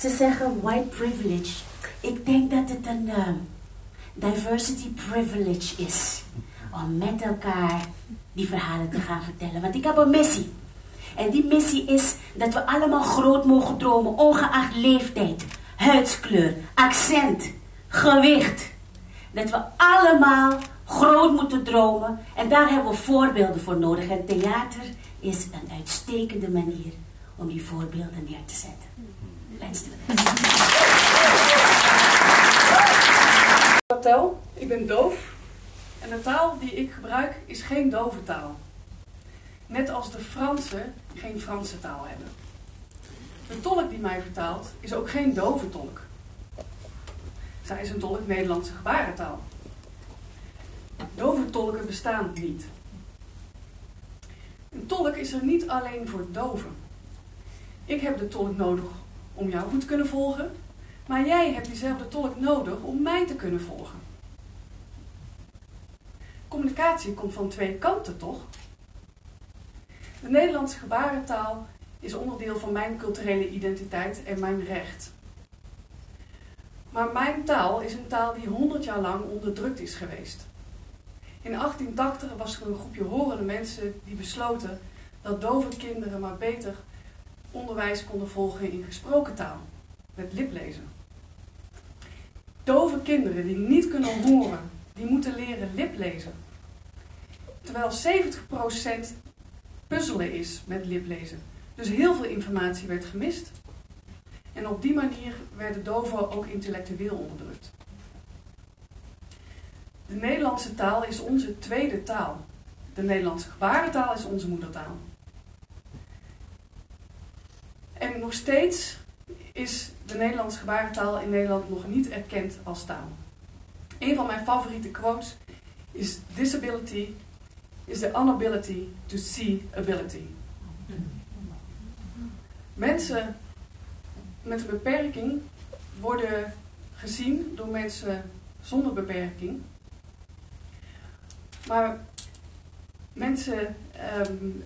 Ze zeggen white privilege. Ik denk dat het een uh, diversity privilege is. Om met elkaar die verhalen te gaan vertellen. Want ik heb een missie. En die missie is dat we allemaal groot mogen dromen, ongeacht leeftijd, huidskleur, accent, gewicht. Dat we allemaal groot moeten dromen en daar hebben we voorbeelden voor nodig. En theater is een uitstekende manier om die voorbeelden neer te zetten. Wens de Tel, ik ben doof en de taal die ik gebruik is geen dove taal. Net als de Fransen geen Franse taal hebben. De tolk die mij vertaalt is ook geen dove tolk. Zij is een tolk Nederlandse gebarentaal. Dove tolken bestaan niet. Een tolk is er niet alleen voor doven. Ik heb de tolk nodig om jou goed te kunnen volgen, maar jij hebt diezelfde tolk nodig om mij te kunnen volgen. Communicatie komt van twee kanten, toch? De Nederlandse gebarentaal is onderdeel van mijn culturele identiteit en mijn recht. Maar mijn taal is een taal die 100 jaar lang onderdrukt is geweest. In 1880 was er een groepje horende mensen die besloten dat dove kinderen maar beter onderwijs konden volgen in gesproken taal, met liplezen. Dove kinderen die niet kunnen horen, die moeten leren liplezen. Terwijl 70% puzzelen is met liplezen. Dus heel veel informatie werd gemist. En op die manier werden doven ook intellectueel onderdrukt. De Nederlandse taal is onze tweede taal. De Nederlandse gebarentaal is onze moedertaal. En nog steeds is de Nederlandse gebarentaal in Nederland nog niet erkend als taal. Een van mijn favoriete quotes is Disability is the inability to see ability. Mensen met een beperking worden gezien door mensen zonder beperking. Maar mensen, um,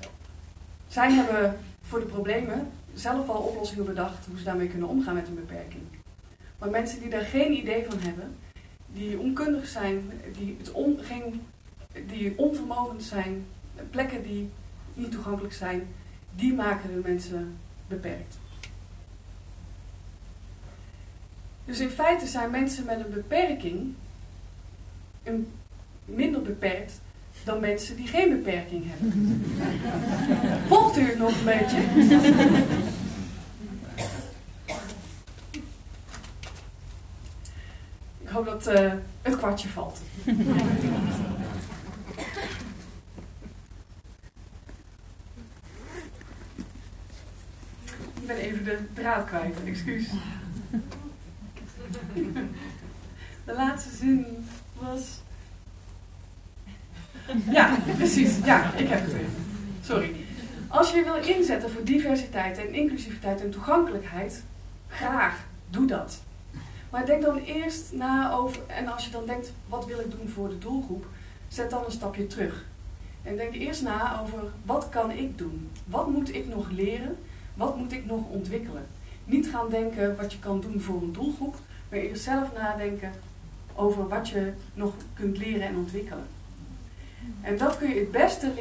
hebben voor de problemen zelf al oplossingen bedacht hoe ze daarmee kunnen omgaan met een beperking. Maar mensen die daar geen idee van hebben, die onkundig zijn, die, het on, geen, die onvermogend zijn, plekken die niet toegankelijk zijn, die maken de mensen beperkt. Dus in feite zijn mensen met een beperking een minder beperkt dan mensen die geen beperking hebben. Volgt u het nog een beetje? Ik hoop dat uh, het kwartje valt. Ik ben even de draad kwijt, excuus. De laatste zin was. Ja, precies. Ja, ik heb het weer. Sorry. Als je wil inzetten voor diversiteit en inclusiviteit en toegankelijkheid, graag, doe dat. Maar denk dan eerst na over, en als je dan denkt, wat wil ik doen voor de doelgroep, zet dan een stapje terug. En denk eerst na over, wat kan ik doen? Wat moet ik nog leren? Wat moet ik nog ontwikkelen? Niet gaan denken wat je kan doen voor een doelgroep, maar eerst zelf nadenken over wat je nog kunt leren en ontwikkelen. En dat kun je het beste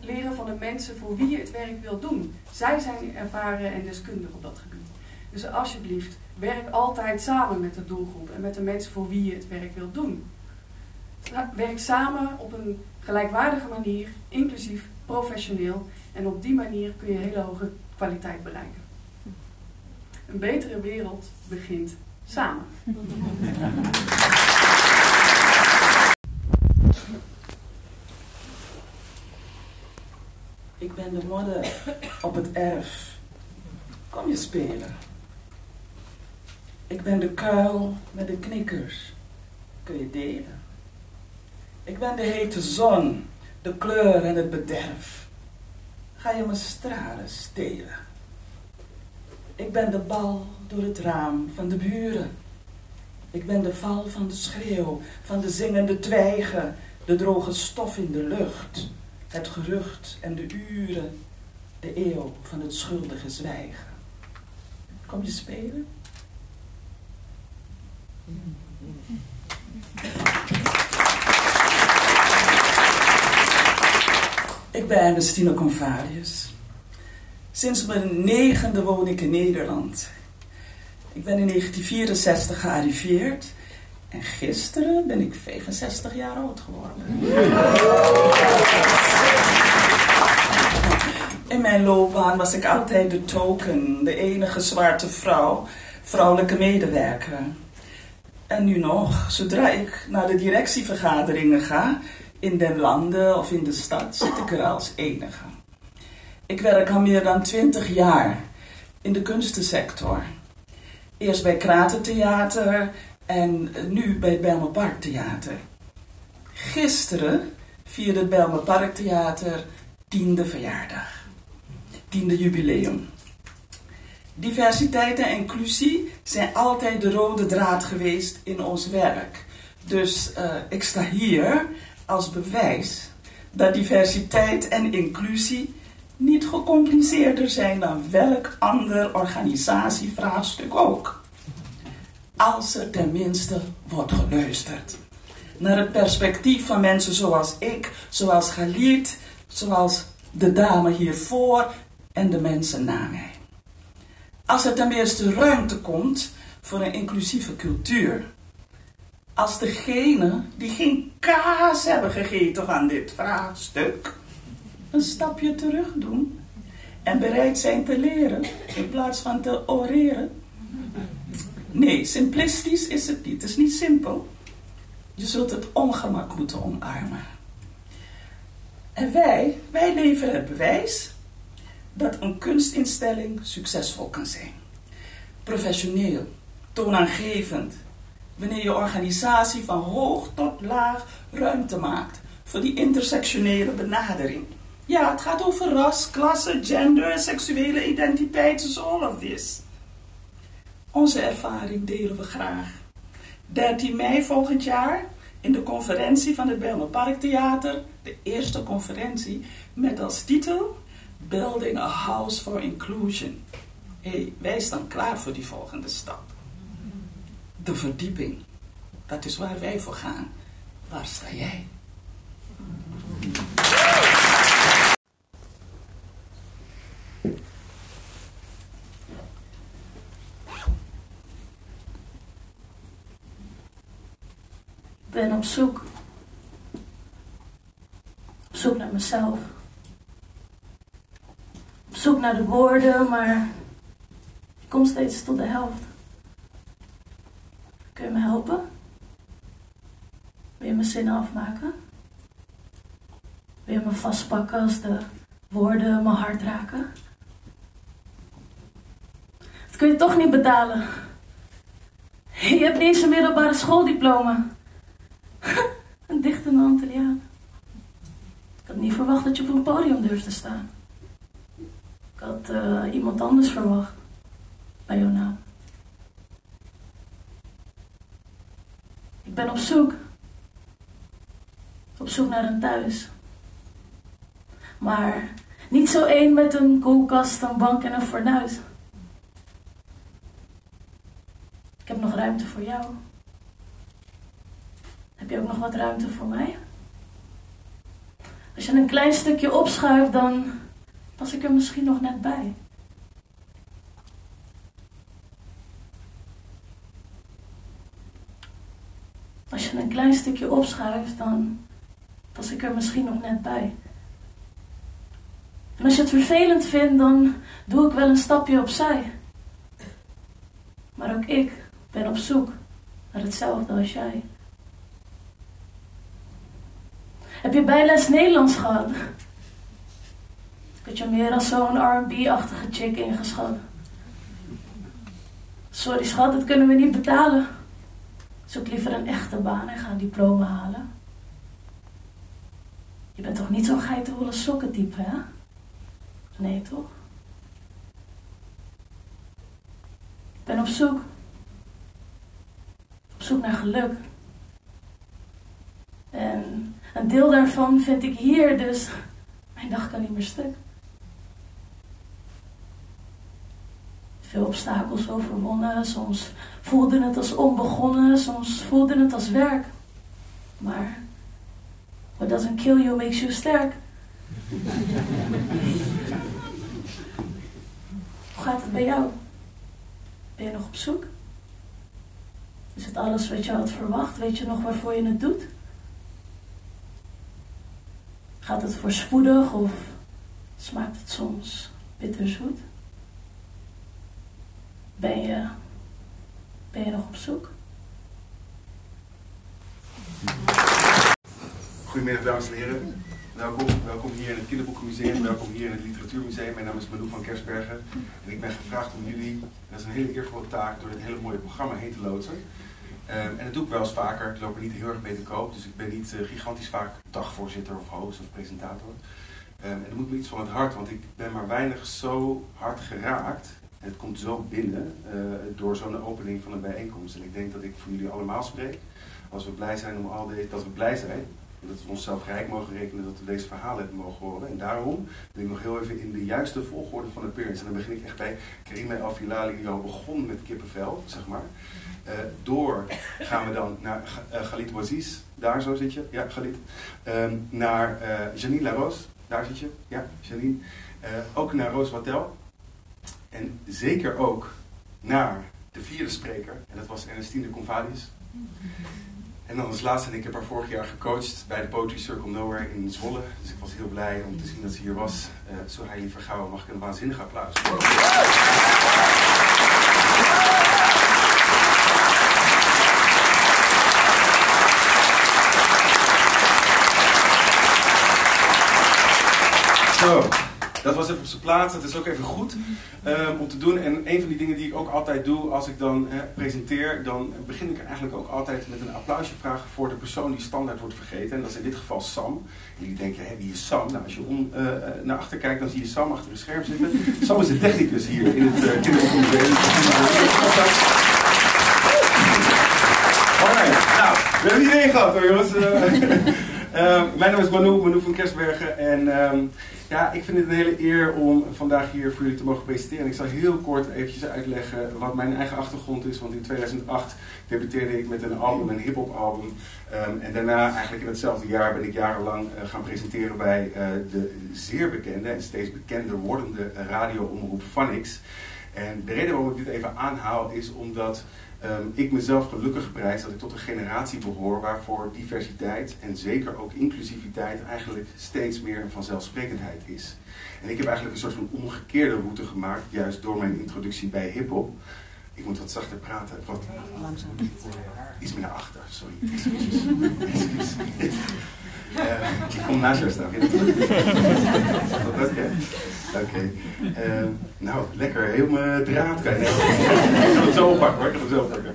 leren, van de mensen voor wie je het werk wilt doen. Zij zijn ervaren en deskundig op dat gebied. Dus alsjeblieft, werk altijd samen met de doelgroep en met de mensen voor wie je het werk wilt doen. Werk samen op een gelijkwaardige manier, inclusief, professioneel. En op die manier kun je hele hoge kwaliteit bereiken. Een betere wereld begint samen. Ik ben de modder op het erf. Kom je spelen? Ik ben de kuil met de knikkers. Kun je delen? Ik ben de hete zon, de kleur en het bederf. Ga je me stralen stelen? Ik ben de bal door het raam van de buren. Ik ben de val van de schreeuw, van de zingende twijgen, de droge stof in de lucht, het gerucht en de uren, de eeuw van het schuldige zwijgen. Kom je spelen? Ik ben Ernestine Convarius. Sinds mijn negende woon ik in Nederland. Ik ben in 1964 gearriveerd en gisteren ben ik 65 jaar oud geworden. In mijn loopbaan was ik altijd de token, de enige zwarte vrouw, vrouwelijke medewerker. En nu nog, zodra ik naar de directievergaderingen ga, in den landen of in de stad, zit ik er als enige. Ik werk al meer dan 20 jaar in de kunstensector. Eerst bij Kratentheater en nu bij het Bijlmer Parktheater. Gisteren vierde het Bijlmer Parktheater tiende verjaardag. Tiende jubileum. Diversiteit en inclusie zijn altijd de rode draad geweest in ons werk. Dus uh, ik sta hier als bewijs dat diversiteit en inclusie niet gecompliceerder zijn dan welk ander organisatievraagstuk ook. Als er tenminste wordt geluisterd naar het perspectief van mensen zoals ik, zoals Galit, zoals de dame hiervoor en de mensen na mij. Als er tenminste ruimte komt voor een inclusieve cultuur. Als degenen die geen kaas hebben gegeten van dit vraagstuk een stapje terug doen en bereid zijn te leren in plaats van te oreren. Nee, simplistisch is het niet. Het is niet simpel. Je zult het ongemak moeten omarmen. En wij, wij leveren het bewijs dat een kunstinstelling succesvol kan zijn. Professioneel, toonaangevend, wanneer je organisatie van hoog tot laag ruimte maakt voor die intersectionele benadering. Ja, het gaat over ras, klasse, gender, seksuele identiteit, all of this. Onze ervaring delen we graag. 13 mei volgend jaar in de conferentie van het Bijlmer Parktheater, de eerste conferentie met als titel Building a House for Inclusion. Hey, wij staan klaar voor die volgende stap. De verdieping. Dat is waar wij voor gaan. Waar sta jij? Ben op zoek. Op zoek naar mezelf. Op zoek naar de woorden, maar ik kom steeds tot de helft. Kun je me helpen? Wil je mijn zinnen afmaken? Wil je me vastpakken als de woorden mijn hart raken? Dat kun je toch niet betalen. Je hebt niet eens een middelbare schooldiploma. een dichtende Antilliaan. Ik had niet verwacht dat je op een podium durft te staan. Ik had uh, iemand anders verwacht bij jouw naam. Ik ben op zoek. Op zoek naar een thuis. Maar niet zo één met een koelkast, een bank en een fornuis. Ik heb nog ruimte voor jou. Heb je ook nog wat ruimte voor mij? Je een klein stukje opschuift, dan pas ik er misschien nog net bij. Als je een klein stukje opschuift, dan pas ik er misschien nog net bij. En als je het vervelend vindt, dan doe ik wel een stapje opzij. Maar ook ik ben op zoek naar hetzelfde als jij. Heb je bijles Nederlands gehad? Ik had je meer als zo'n R&B-achtige chick ingeschat. Sorry schat, dat kunnen we niet betalen. Zoek liever een echte baan en ga een diploma halen. Je bent toch niet zo'n geitenwolle sokken type, hè? Nee, toch? Ik ben op zoek. Op zoek naar geluk. En een deel daarvan vind ik hier, dus mijn dag kan niet meer stuk. Veel obstakels overwonnen, soms voelde het als onbegonnen, soms voelde het als werk. Maar what doesn't kill you makes you sterk. Hoe gaat het bij jou? Ben je nog op zoek? Is het alles wat je had verwacht? Weet je nog waarvoor je het doet? Gaat het voorspoedig of smaakt het soms bitterzoet? Ben je, ben je nog op zoek? Goedemiddag dames en heren. Welkom, welkom hier in het Kinderboekenmuseum, welkom hier in het Literatuurmuseum. Mijn naam is Manu van Kersbergen en ik ben gevraagd om jullie, dat is een hele eervolle taak, door dit hele mooie programma heen te loodsen. Ehm, en dat doe ik wel eens vaker, ik loop er niet heel erg mee te koop, dus ik ben niet uh, gigantisch vaak dagvoorzitter of host of presentator. Um, en dat moet me iets van het hart, want ik ben maar weinig zo hard geraakt. Het komt zo binnen uh, door zo'n opening van een bijeenkomst. En ik denk dat ik voor jullie allemaal spreek. Als we blij zijn om al deze, dat we blij zijn dat we onszelf rijk mogen rekenen dat we deze verhalen hebben mogen horen. En daarom wil ik nog heel even in de juiste volgorde van de appearance. En dan begin ik echt bij Karima El Filali, die al begon met kippenvel, zeg maar. Uh, door gaan we dan naar Galit Waziz, daar zo zit je, ja Galit. Uh, naar uh, Janine Laroos, daar zit je, ja Janine. ook naar Roos Wattel. En zeker ook naar de vierde spreker, en dat was Ernestine Convalius. En dan als laatste, ik heb haar vorig jaar gecoacht bij de Poetry Circle Nowhere in Zwolle. Dus ik was heel blij om te zien dat ze hier was. Uh, zo Heili Vergouwen, mag ik een waanzinnig applaus. Zo, dat was even op zijn plaats. Dat is ook even goed um, om te doen. En een van die dingen die ik ook altijd doe als ik dan eh, presenteer, dan begin ik eigenlijk ook altijd met een applausje vragen voor de persoon die standaard wordt vergeten. En dat is in dit geval Sam. Jullie denken, hé, wie is Sam? Nou, als je om, uh, naar achter kijkt, dan zie je Sam achter het scherm zitten. Sam is de technicus hier in het uh, nou, we hebben iedereen gehad hoor jongens. Mijn naam is Manu, Manu van Kersbergen. En um, ja, ik vind het een hele eer om vandaag hier voor jullie te mogen presenteren. Ik zal heel kort eventjes uitleggen wat mijn eigen achtergrond is. Want in 2008 debuteerde ik met een album, een hip-hop album. Um, en daarna, eigenlijk in hetzelfde jaar, ben ik jarenlang uh, gaan presenteren bij uh, de zeer bekende en steeds bekender wordende radioomroep Vanix. En de reden waarom ik dit even aanhaal is omdat um, ik mezelf gelukkig prijs dat ik tot een generatie behoor waarvoor diversiteit en zeker ook inclusiviteit eigenlijk steeds meer een vanzelfsprekendheid is. En ik heb eigenlijk een soort van omgekeerde route gemaakt, juist door mijn introductie bij hip-hop. Ik moet wat zachter praten. Wat? Langzaam. Iets meer naar achter, sorry. Excuses. Excuses. Uh, ik kom naast jou staan. Vind je dat oké? Uh, nou, lekker. Heel mijn draad kwijt. Ik ga het zo oppakken hoor. Ik ga het zo oppakken.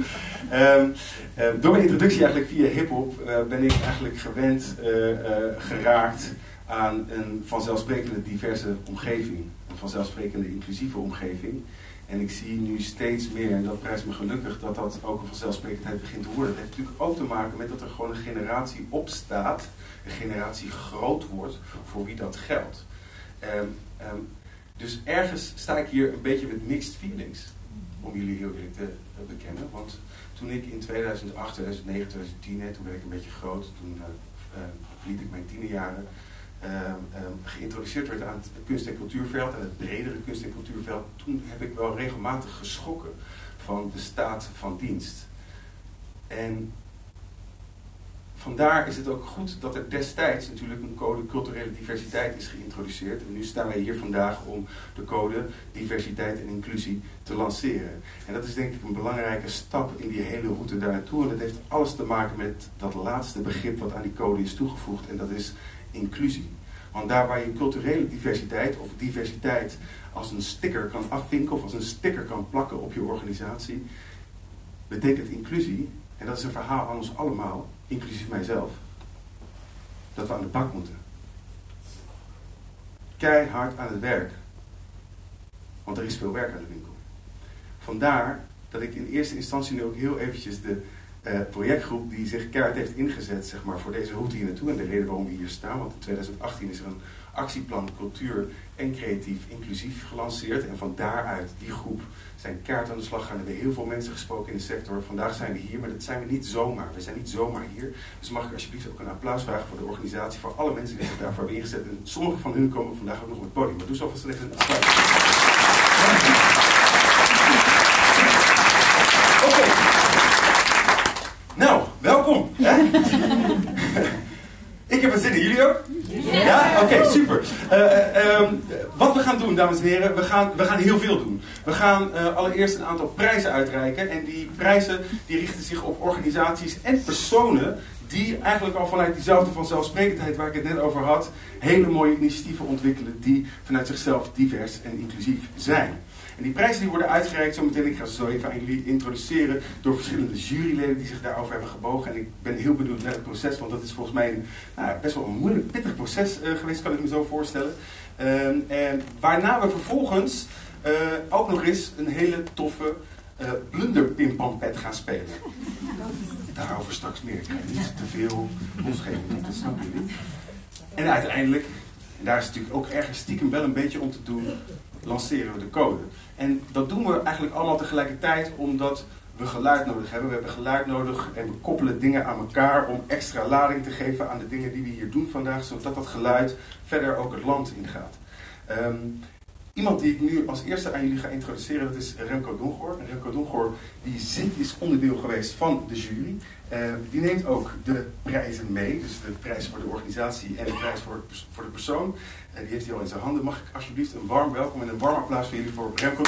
Uh, uh, door mijn introductie eigenlijk via hip-hop ben ik eigenlijk gewend geraakt aan een vanzelfsprekende diverse omgeving. Een vanzelfsprekende inclusieve omgeving. En ik zie nu steeds meer, en dat prijst me gelukkig, dat dat ook een vanzelfsprekendheid begint te worden. Dat heeft natuurlijk ook te maken met dat er gewoon een generatie opstaat, een generatie groot wordt voor wie dat geldt. Um, um, dus ergens sta ik hier een beetje met mixed feelings, om jullie heel eerlijk te bekennen. Want toen ik in 2008, 2009, 2010, hè, toen werd ik een beetje groot, toen uh, ik mijn tienerjaren. Um, geïntroduceerd werd aan het kunst- en cultuurveld, aan het bredere kunst- en cultuurveld, toen heb ik wel regelmatig geschrokken van de staat van dienst. En vandaar is het ook goed dat er destijds natuurlijk een code culturele diversiteit is geïntroduceerd. En nu staan wij hier vandaag om de code diversiteit en inclusie te lanceren. En dat is denk ik een belangrijke stap in die hele route daar naartoe. En dat heeft alles te maken met dat laatste begrip wat aan die code is toegevoegd. En dat is inclusie. Want daar waar je culturele diversiteit of diversiteit als een sticker kan afvinken of als een sticker kan plakken op je organisatie, betekent inclusie, en dat is een verhaal aan ons allemaal, inclusief mijzelf, dat we aan de bak moeten. Keihard aan het werk. Want er is veel werk aan de winkel. Vandaar dat ik in eerste instantie nu ook heel eventjes de eh, projectgroep die zich keihard heeft ingezet zeg maar, voor deze route hier naartoe en de reden waarom we hier staan. Want in 2018 is er een actieplan cultuur en creatief inclusief gelanceerd. En van daaruit, die groep, zijn keihard aan de slag gaan. We hebben heel veel mensen gesproken in de sector. Vandaag zijn we hier, maar dat zijn we niet zomaar. We zijn niet zomaar hier. Dus mag ik alsjeblieft ook een applaus vragen voor de organisatie, voor alle mensen die zich daarvoor hebben ingezet. En sommige van hun komen vandaag ook nog op het podium. Maar doe zo vast even een applaus. Oké. Nou, welkom. Ik heb er zin in, jullie ook? Ja? Oké, super. Uh, um, wat we gaan doen, dames en heren, we gaan, we gaan heel veel doen. We gaan uh, allereerst een aantal prijzen uitreiken. En die prijzen die richten zich op organisaties en personen die eigenlijk al vanuit diezelfde vanzelfsprekendheid waar ik het net over had, hele mooie initiatieven ontwikkelen die vanuit zichzelf divers en inclusief zijn. En die prijzen die worden uitgereikt, zometeen, ik ga ze zo even aan jullie introduceren, door verschillende juryleden die zich daarover hebben gebogen. En ik ben heel benieuwd naar het proces, want dat is volgens mij een, nou, best wel een moeilijk, pittig proces uh, geweest, kan ik me zo voorstellen. Uh, en waarna we vervolgens uh, ook nog eens een hele toffe uh, blunderpimpampet gaan spelen. Daarover straks meer. Ik ga niet te veel losgeven, dat snappen jullie. En uiteindelijk, en daar is natuurlijk ook ergens stiekem wel een beetje om te doen, lanceren we de code. En dat doen we eigenlijk allemaal tegelijkertijd omdat we geluid nodig hebben. We hebben geluid nodig en we koppelen dingen aan elkaar om extra lading te geven aan de dingen die we hier doen vandaag, zodat dat geluid verder ook het land ingaat. Um, iemand die ik nu als eerste aan jullie ga introduceren, dat is Remco Dongoor. Remco Dongoor die zit, is onderdeel geweest van de jury. Uh, die neemt ook de prijzen mee, dus de prijs voor de organisatie en de prijs voor, voor de persoon. Uh, die heeft hij al in zijn handen. Mag ik alsjeblieft een warm welkom en een warm applaus voor jullie voor Remco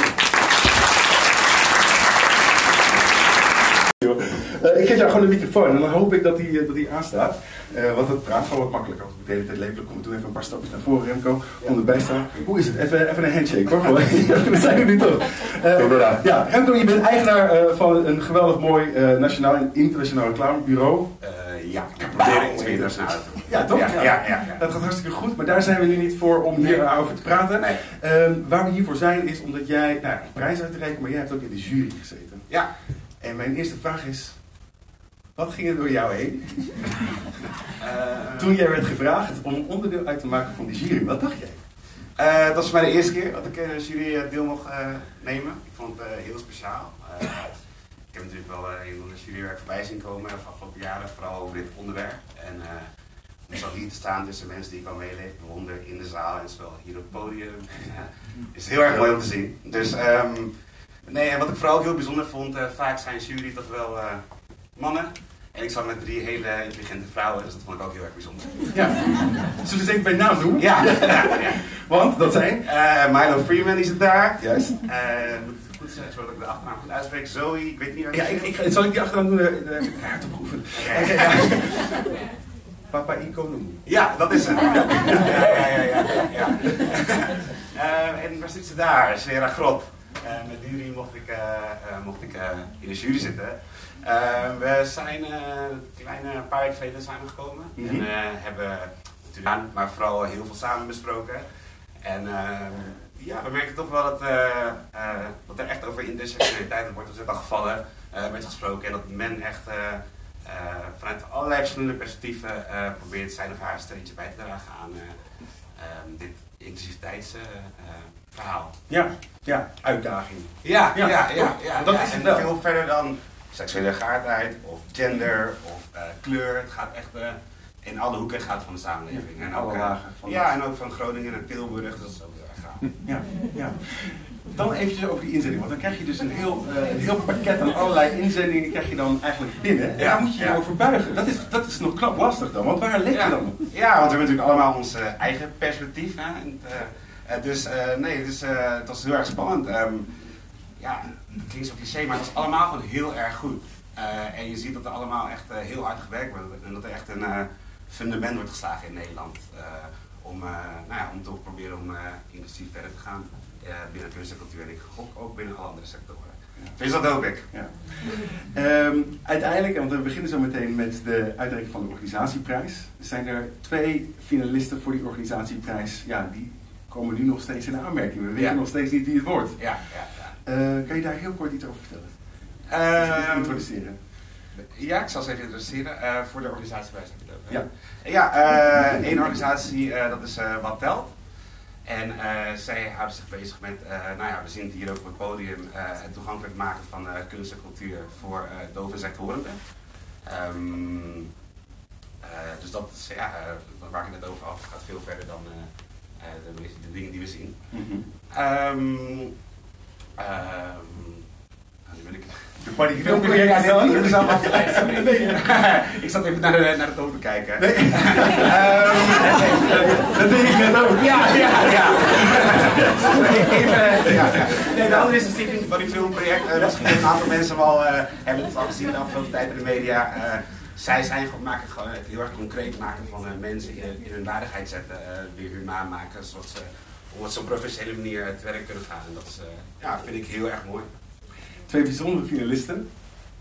uh, ik geef jou gewoon een microfoon en dan hoop ik dat die, dat die aanstaat. Uh, want het praat gewoon wat makkelijker. Als ik de hele tijd lepelijk kom, doen even een paar stapjes naar voren, Remco. Om erbij staan. Hoe is het? Even, even een handshake hoor. We zijn er nu toch. Uh, ja, Remco, je bent eigenaar uh, van een geweldig mooi nationaal en internationaal reclamebureau. ja, ik probeer iets internationaal te doen. Ja, toch? Ja, ja, ja, ja, Dat gaat hartstikke goed, maar daar zijn we nu niet voor om hier nee. over te praten. Nee. waar we hiervoor zijn is omdat jij, nou, een prijs uit te reiken, maar jij hebt ook in de jury gezeten. Ja. En mijn eerste vraag is, wat ging er door jou heen? uh, Toen jij werd gevraagd om onderdeel uit te maken van die jury, wat dacht jij? Uh, dat was voor mij de eerste keer dat ik in de jury deel mocht uh, nemen. Ik vond het heel speciaal. ik heb natuurlijk wel een van de jurywerk voorbij zien komen de afgelopen jaren, vooral over dit onderwerp. En om zo hier te staan tussen mensen die ik al meeleef, bewonder in de zaal en zowel hier op het podium, is heel erg mooi om te zien. Dus um, nee, en wat ik vooral heel bijzonder vond, vaak zijn jury toch wel mannen. En ik zat met drie hele intelligente vrouwen, dus dat vond ik ook heel erg bijzonder. Ja. Zullen we het even bij naam doen? Ja. ja, ja. Want, dat zijn? Uh, Milo Freeman is het daar. Juist. Uh, moet het goed zijn, zodat ik de achternaam goed uitspreek. Zoe, ik weet niet Ja, ik, ik, zal ik die achternaam doen? Uh, kaart oproepen. Ja. Okay, ja. Papa Iconomu. Ja, dat is het. Ja, ja, ja. ja, ja. uh, en waar zit ze daar? Sera Grot. Uh, met die mocht ik, uh, mocht ik in de jury zitten. We zijn een kleine paar weken geleden samengekomen mm -hmm. en hebben natuurlijk, maar vooral heel veel samen besproken. En ja, we merken toch wel dat, dat er echt over intersectionaliteit, dat wordt ons net al gevallen, werd gesproken en dat men echt vanuit allerlei verschillende perspectieven probeert zijn of haar steentje bij te dragen aan dit inclusiviteitsverhaal. ja, ja, uitdaging. Ja, ja, ja. ja, ja, dat is het en wel. veel verder dan seksuele geaardheid of gender of uh, kleur. Het gaat echt uh, in alle hoeken gaat van de samenleving. Ja, en ook, uh, van ja, en ook van Groningen en Tilburg, dat is ook heel erg gaaf. Ja, ja. Dan eventjes over die inzending, want dan krijg je dus een heel, een heel pakket aan allerlei inzendingen krijg je dan eigenlijk binnen. En daar moet je je ja. over buigen. Dat is, dat is nog knap lastig dan, want waar let je ja. dan op? Ja, want we hebben natuurlijk allemaal ons eigen perspectief. Hè? En het, dus nee, dus, het was heel erg spannend. Um, ja, het klinkt zo cliché, maar het was allemaal gewoon heel erg goed. En je ziet dat er allemaal echt heel hard gewerkt wordt en dat er echt een fundament wordt geslagen in Nederland. om, nou ja, om toch proberen om inclusief verder te gaan binnen kunst en cultuur en ik gok ook binnen alle andere sectoren. Ja. Dus dat hoop ik. Ja. Um, uiteindelijk, want we beginnen zo meteen met de uitreiking van de organisatieprijs, zijn er twee finalisten voor die organisatieprijs. Ja, die komen nu nog steeds in aanmerking. We weten Ja. nog steeds niet wie het wordt. Ja, ja, ja. Uh, kan je daar heel kort iets over vertellen? Uh, introduceren. Ja, ik zal ze even introduceren. Eh, voor de organisatie bij heb je het. Ja. Ja, eh, één organisatie, eh, dat is eh, Wat Telt. En eh, zij houden zich bezig met, eh, nou ja, we zien het hier ook op het podium, eh, het toegankelijk maken van kunst en cultuur voor uh, dove en sectorenden. Ehm, uh, dus dat is, ja, waar ik het over had, gaat veel verder dan de, de, dingen die we zien. Mm -hmm. um, um, nu ben ik... De filmproject ja, ja, nee, zelf afgeleid. ik zat even naar de, naar de toon te kijken. Nee. um, dat deed ik net ook. Ja, ja, ja. even, ja, ja. Nee, de andere is een Stichting Body Film Project. Uh, misschien een aantal mensen wel uh, hebben het al gezien de afgelopen tijd in de media. Uh, zij zijn gewoon maken het heel erg concreet maken van mensen in, in, hun waardigheid zetten, weer humaan maken, zodat ze op zo'n professionele manier te werk kunnen gaan. En dat is, ja, vind ik heel erg mooi. Twee bijzondere finalisten.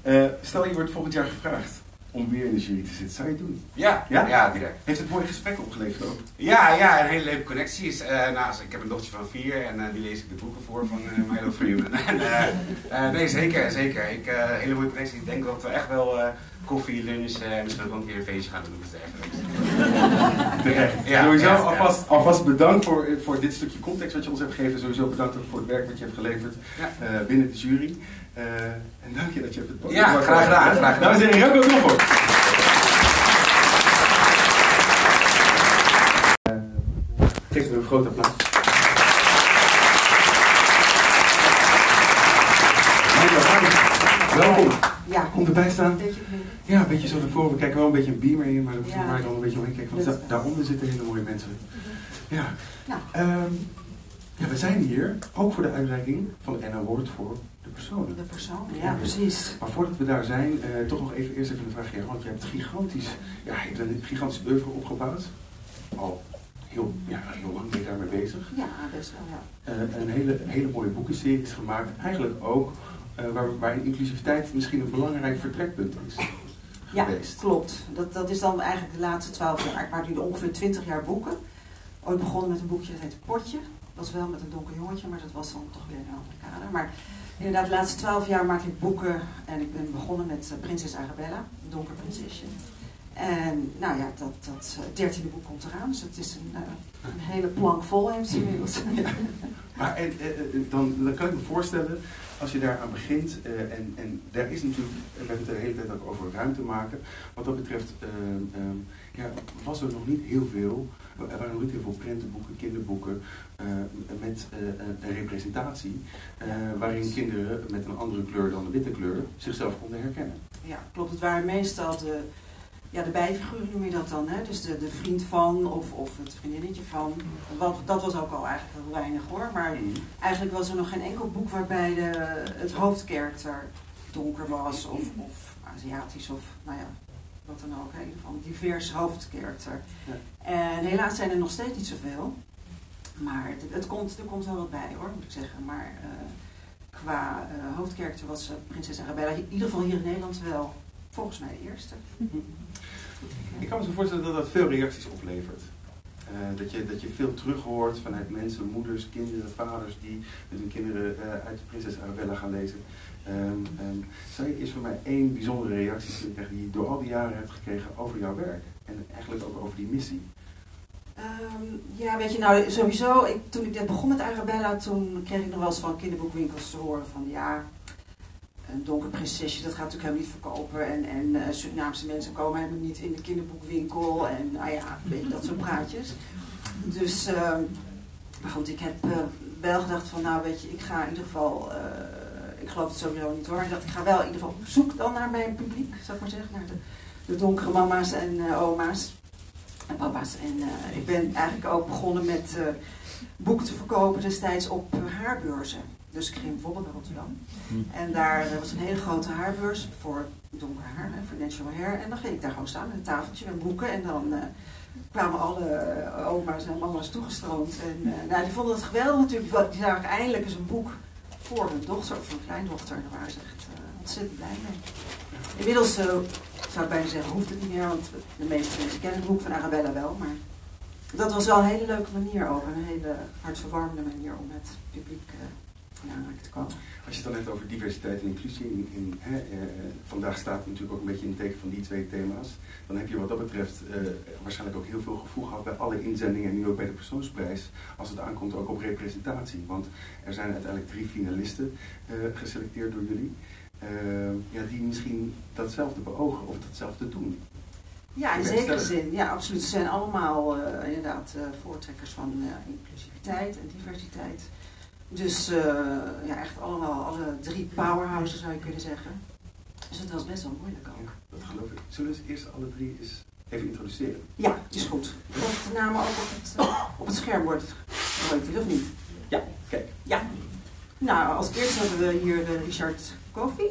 Uh, stel je wordt volgend jaar gevraagd om weer in de jury te zitten, zou je het doen? Ja, ja, ja direct. Heeft het mooie gesprek opgeleverd ook? Ja, ja, een hele leuke connectie. Is, uh, nou, ik heb een dochtertje van vier en uh, die lees ik de boeken voor van uh, Milo Freeman. nee, zeker, zeker. Ik, hele mooie connectie. Ik denk dat we echt wel koffie, lunch en misschien ook een keer een feestje gaan doen. Dus Terecht. Ja, sowieso ja, alvast, alvast bedankt voor, voor dit stukje context wat je ons hebt gegeven. Sowieso bedankt ook voor het werk wat je hebt geleverd binnen de jury. En dank je dat je hebt het podium Ja, graag gedaan. Graag gedaan. Dames en heren, Janko Knopvoort. Geef er een groot applaus. Welkom. Ja. Komt erbij staan. Ja, een beetje zo ervoor. We kijken wel een beetje een beamer in, maar daar Ja. maar dan een beetje omheen kijken. Want daaronder zitten hele mooie mensen. Ja. Nou. Ehm, ja, we zijn hier ook voor de uitreiking van N Award voor de personen. De persoon, ja, precies. Maar voordat we daar zijn, eh, toch nog even eerst even een vraag. Ja, want je hebt gigantisch, ja, je hebt een gigantisch oeuvre opgebouwd. Al heel, ja, heel lang ben je daarmee bezig. Ja, best wel, ja. Eh, een hele, hele mooie boekenseries gemaakt. Eigenlijk ook eh, waar, waarin inclusiviteit misschien een belangrijk vertrekpunt is Ja, geweest. klopt. Dat, dat is dan eigenlijk de laatste twaalf jaar. Ik maak nu ongeveer twintig jaar boeken. Ooit begonnen met een boekje dat heet Potje. Was wel met een donker jongetje, maar dat was dan toch weer een andere kader. Maar inderdaad, de laatste twaalf jaar maak ik boeken. En ik ben begonnen met eh, Prinses Arabella, een donker prinsesje. En nou ja, dat, dat eh, dertiende boek komt eraan. Dus het is een, eh, een hele plank vol heeft inmiddels. Maar en, dan, kan ik me voorstellen, als je daaraan begint, en, en daar is natuurlijk, we hebben het de hele tijd ook over ruimte maken. Wat dat betreft eh, ehm, ja, was er nog niet heel veel, nog niet heel veel prentenboeken, kinderboeken eh, met eh, een representatie. eh, waarin kinderen met een andere kleur dan de witte kleur zichzelf konden herkennen. Ja, klopt. Het waren meestal de, ja, de bijfiguren noem je dat dan. Hè? Dus de, de vriend van of, of het vriendinnetje van. Wat, dat was ook al eigenlijk heel weinig hoor. Maar eigenlijk was er nog geen enkel boek waarbij de, het hoofdkarakter donker was of, of Aziatisch of nou ja, wat dan ook. hè. Een divers hoofdkarakter. Ja. En helaas zijn er nog steeds niet zoveel. Maar het, het komt, er komt wel wat bij hoor, moet ik zeggen. Maar eh, qua eh hoofdkarakter was eh, prinses Arabella in ieder geval hier in Nederland wel volgens mij de eerste. Ik kan me zo voorstellen dat dat veel reacties oplevert. Eh, dat, je, dat je veel terug hoort vanuit mensen, moeders, kinderen, vaders die met hun kinderen eh, uit de Prinses Arabella gaan lezen. Ehm, zou je eerst van mij één bijzondere reactie die je door al die jaren hebt gekregen over jouw werk? En eigenlijk ook over die missie. Ehm, ja, weet je, nou sowieso, ik, toen ik net begon met Arabella, toen kreeg ik nog wel eens van kinderboekwinkels te horen van ja, een donker prinsesje, dat gaat natuurlijk helemaal niet verkopen. En, en eh, Surinaamse mensen komen helemaal niet in de kinderboekwinkel. En nou ja, weet dat soort praatjes. Dus, ehm, maar goed, ik heb eh, wel gedacht van nou weet je, ik ga in ieder geval, eh, ik geloof het sowieso niet hoor. Ik dacht, ik ga wel in ieder geval op zoek dan naar mijn publiek, zou ik maar zeggen. Naar de, donkere mama's en oma's en papa's. En ik ben eigenlijk ook begonnen met boeken te verkopen destijds op haarbeurzen. Dus ik ging bijvoorbeeld naar Rotterdam. En daar eh, was een hele grote haarbeurs voor donker haar, hè, voor natural hair. En dan ging ik daar gewoon staan met een tafeltje met boeken. En dan eh, kwamen alle eh, oma's en mama's toegestroomd. En nou, die vonden het geweldig natuurlijk. Die zagen eindelijk eens een boek voor hun dochter of hun kleindochter. En daar waren ze echt ontzettend blij mee. Inmiddels zou ik bijna zeggen, hoeft het niet meer. Want de meeste mensen kennen het boek van Arabella wel. Maar dat was wel een hele leuke manier ook. Een hele hartverwarmende manier om het publiek eh, in aanraking te komen. Als je het dan hebt over diversiteit en inclusie, in, in, hè, eh, vandaag staat het natuurlijk ook een beetje in het teken van die twee thema's, dan heb je wat dat betreft eh, waarschijnlijk ook heel veel gevoel gehad bij alle inzendingen en nu ook bij de persoonsprijs, als het aankomt ook op representatie. Want er zijn uiteindelijk drie finalisten eh, geselecteerd door jullie, eh, ja, die misschien datzelfde beogen of datzelfde doen. Ja, in zekere zin. Ja, absoluut. Ze zijn allemaal eh, inderdaad eh, voortrekkers van eh, inclusiviteit en diversiteit. Dus eh, ja, echt allemaal, alle drie powerhouses zou je kunnen zeggen. Dus het was best wel moeilijk ook. Ja, dat geloof ik. Zullen we eerst alle drie eens even introduceren? Ja, is goed. Komt de namen ook op het, eh, op het scherm wordt gegooid, of niet? Ja, kijk. Ja. Nou, als eerste hebben we hier eh, Richard Koffie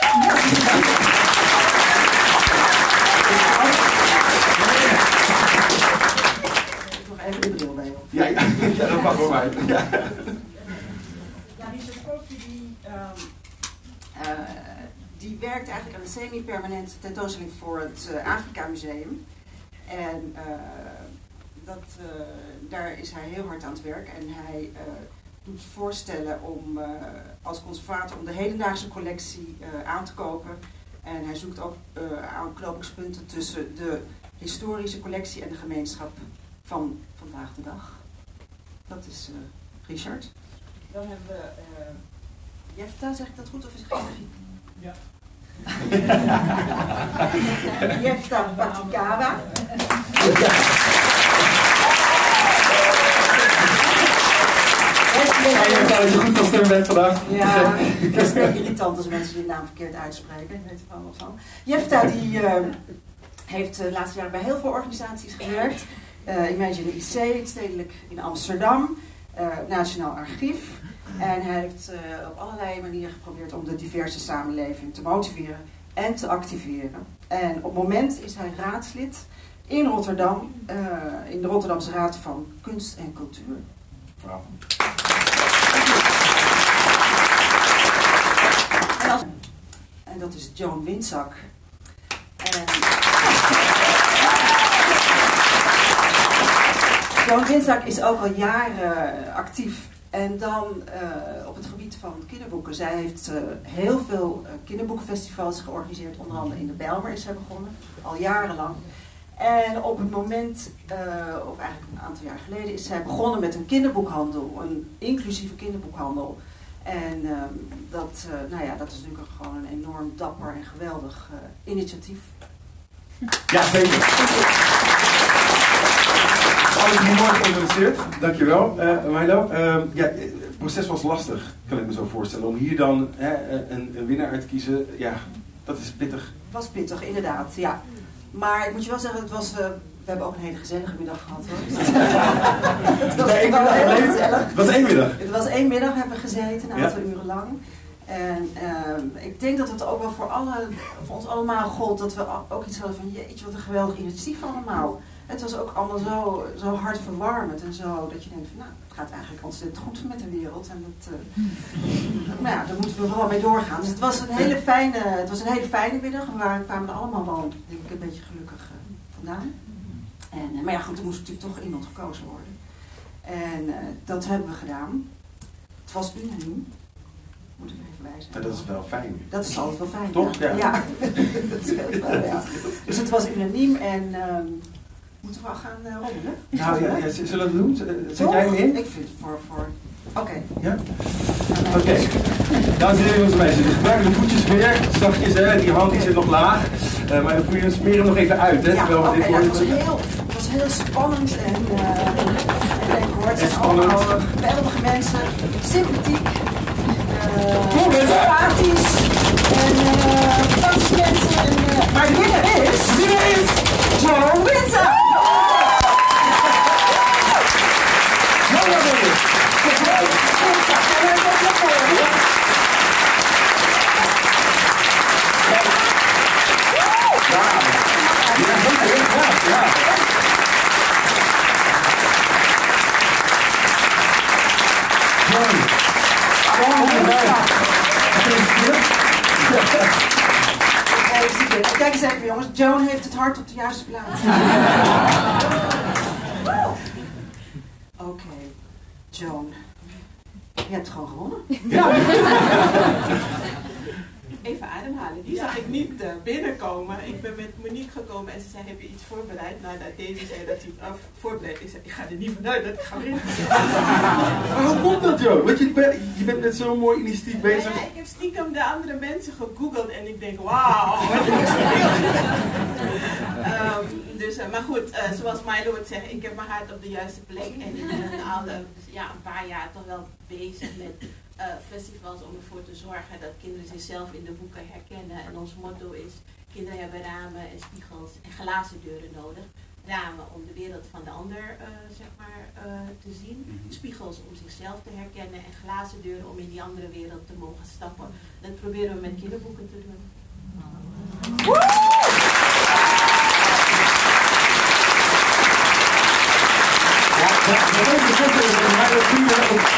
nog even de bril bij op. Ja, ja, mag voor mij. Ja. Ja, Richard Koffie die, ehm, eh, die werkt eigenlijk aan een semi-permanente tentoonstelling voor het eh, Afrika Museum. En eh, dat, eh, daar is hij heel hard aan het werk. En hij eh, doet voorstellen om eh, als conservator om de hedendaagse collectie eh, aan te kopen. En hij zoekt ook eh, aanknopingspunten tussen de historische collectie en de gemeenschap van vandaag de dag. Dat is eh, Richard. Dan hebben we eh Jefta, zeg ik dat goed of is het geen Ja. Jefta Patikawa. Ja, je hebt dat je goed van stem bent vandaag. Ja, het is een beetje irritant als mensen die naam verkeerd uitspreken. Ik weet er wel wat van. Jefta die eh, heeft de laatste jaren bij heel veel organisaties gewerkt. Eh Imagine IC, het stedelijk in Amsterdam, eh, Nationaal Archief. En hij heeft eh, op allerlei manieren geprobeerd om de diverse samenleving te motiveren en te activeren. En op het moment is hij raadslid in Rotterdam, in de Rotterdamse Raad van Kunst en Cultuur. En, als- en dat is Joan Winzak. En... Joan Winzak is ook al jaren eh, actief. En dan eh, op het gebied van kinderboeken. Zij heeft eh, heel veel kinderboekenfestivals georganiseerd. Onder andere in de Bijlmer is zij begonnen. Al jarenlang. En op het moment, of eigenlijk een aantal jaar geleden, is zij begonnen met een kinderboekhandel. Een inclusieve kinderboekhandel. En ehm, dat, nou ja, dat is natuurlijk gewoon een enorm dapper en geweldig initiatief. Ja, zeker. Alles mooi geïntroduceerd. Dankjewel, eh Milo. Ehm, ja, het proces was lastig, kan ik me zo voorstellen. Om hier dan hè, een, een winnaar uit te kiezen, ja, dat is pittig. Het was pittig, inderdaad, ja. Maar ik moet je wel zeggen, het was, eh, we hebben ook een hele gezellige middag gehad hoor. het was gebleven. gezellig. Het was één middag. Het was één middag hebben we gezeten, een Ja. aantal uren lang. En ehm, ik denk dat het ook wel voor, alle, voor ons allemaal gold dat we ook iets hadden van jeetje wat een geweldig initiatief allemaal. Het was ook allemaal zo, zo hartverwarmend en zo dat je denkt van nou, het gaat eigenlijk ontzettend goed met de wereld. En dat, eh, nou ja, daar moeten we vooral mee doorgaan. Dus het was een hele fijne, het was een hele fijne middag. We waren, kwamen er allemaal wel denk ik, een beetje gelukkig eh, vandaan. En, eh, maar ja goed, er moest natuurlijk toch iemand gekozen worden. En eh, dat hebben we gedaan. Het was unaniem. Moet ik er even bij Ja, zijn. dat is wel fijn. Dat is altijd wel fijn. Toch? Ja. Ja. dat scheelt wel, ja. Dus het was unaniem en ehm, moeten we al gaan uh, rommelen? Nou ja, zullen we het doen? Zet jij hem in? Ik vind het voor... voor... Oké. Ja? Oké. Dames en heren, jongens en meisjes, we gebruiken de voetjes weer. Zachtjes, hè? die hand die zit nog laag. Eh, maar dan voel je hem smeren nog even uit. Hè? Ja, terwijl we dit ja, het, was heel, het was heel spannend en, eh en ik hoor, het En spannend. eh, geweldige mensen, sympathiek, eh sympathisch en eh fantastische mensen. En, eh, maar de winnaar is... De winnaar is... Joe Winter! Nou, dat ben ik. Ja, zeker, heel graag, ja. Mooi. Gefeliciteerd. Kijk eens even jongens, Joan heeft het hart op de juiste plaats. Joan. Je hebt gewoon gewonnen. Even ademhalen. Die zag ik niet eh, binnenkomen. Ik ben met Monique gekomen en ze zei, heb je iets voorbereid? Nou, dat deze zei dat hij het af voorbereid. Ik zei, ik ga er niet vanuit dat ik ga winnen. Maar hoe komt dat, joh? Want je bent, je bent met zo'n mooi initiatief bezig. Ja, ik heb stiekem de andere mensen gegoogeld en ik denk, wauw. Ehm, dus, eh, maar goed, eh, zoals Milo het zegt, ik heb mijn hart op de juiste plek. En ik ben al ja, een paar jaar toch wel bezig met eh, festivals om ervoor te zorgen dat kinderen zichzelf in de boeken herkennen. En ons motto is, kinderen hebben ramen en spiegels en glazen deuren nodig. Ramen om de wereld van de ander eh, zeg maar, eh, te zien. Spiegels om zichzelf te herkennen en glazen deuren om in die andere wereld te mogen stappen. Dat proberen we met kinderboeken te doen.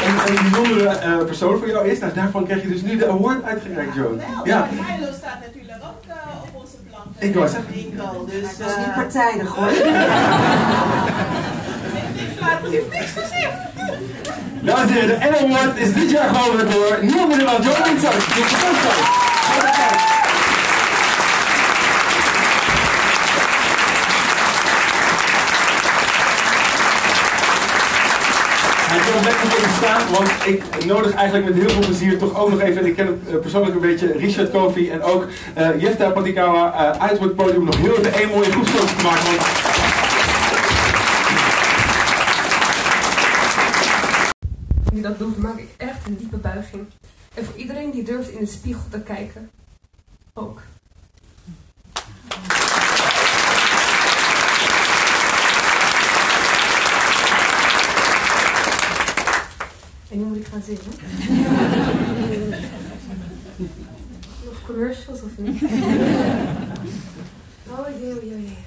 Een, een bijzondere eh, persoon voor jou is. Daarvan krijg je dus nu de award uitgereikt, Joan. Ja. Milo staat natuurlijk ook op onze plank. Ik zeggen. Winkel, dus, was eh, niet partijdig hoor. Dames en heren, de Award is dit jaar gewonnen door niemand minder dan Joan Winsor. Dit is de podcast. Hij wil lekker want ik nodig eigenlijk met heel veel plezier toch ook nog even, en ik ken eh, persoonlijk een beetje, Richard Kofi en ook eh Jefta Patikawa eh, uit het podium nog heel even één mooie groepsfoto te maken. Want die dat doet, maak ik echt een diepe buiging. En voor iedereen die durft in de spiegel te kijken, ook. En nu moet ik gaan zingen. Nog commercials of niet? Oh jee, oh jee, oh jee.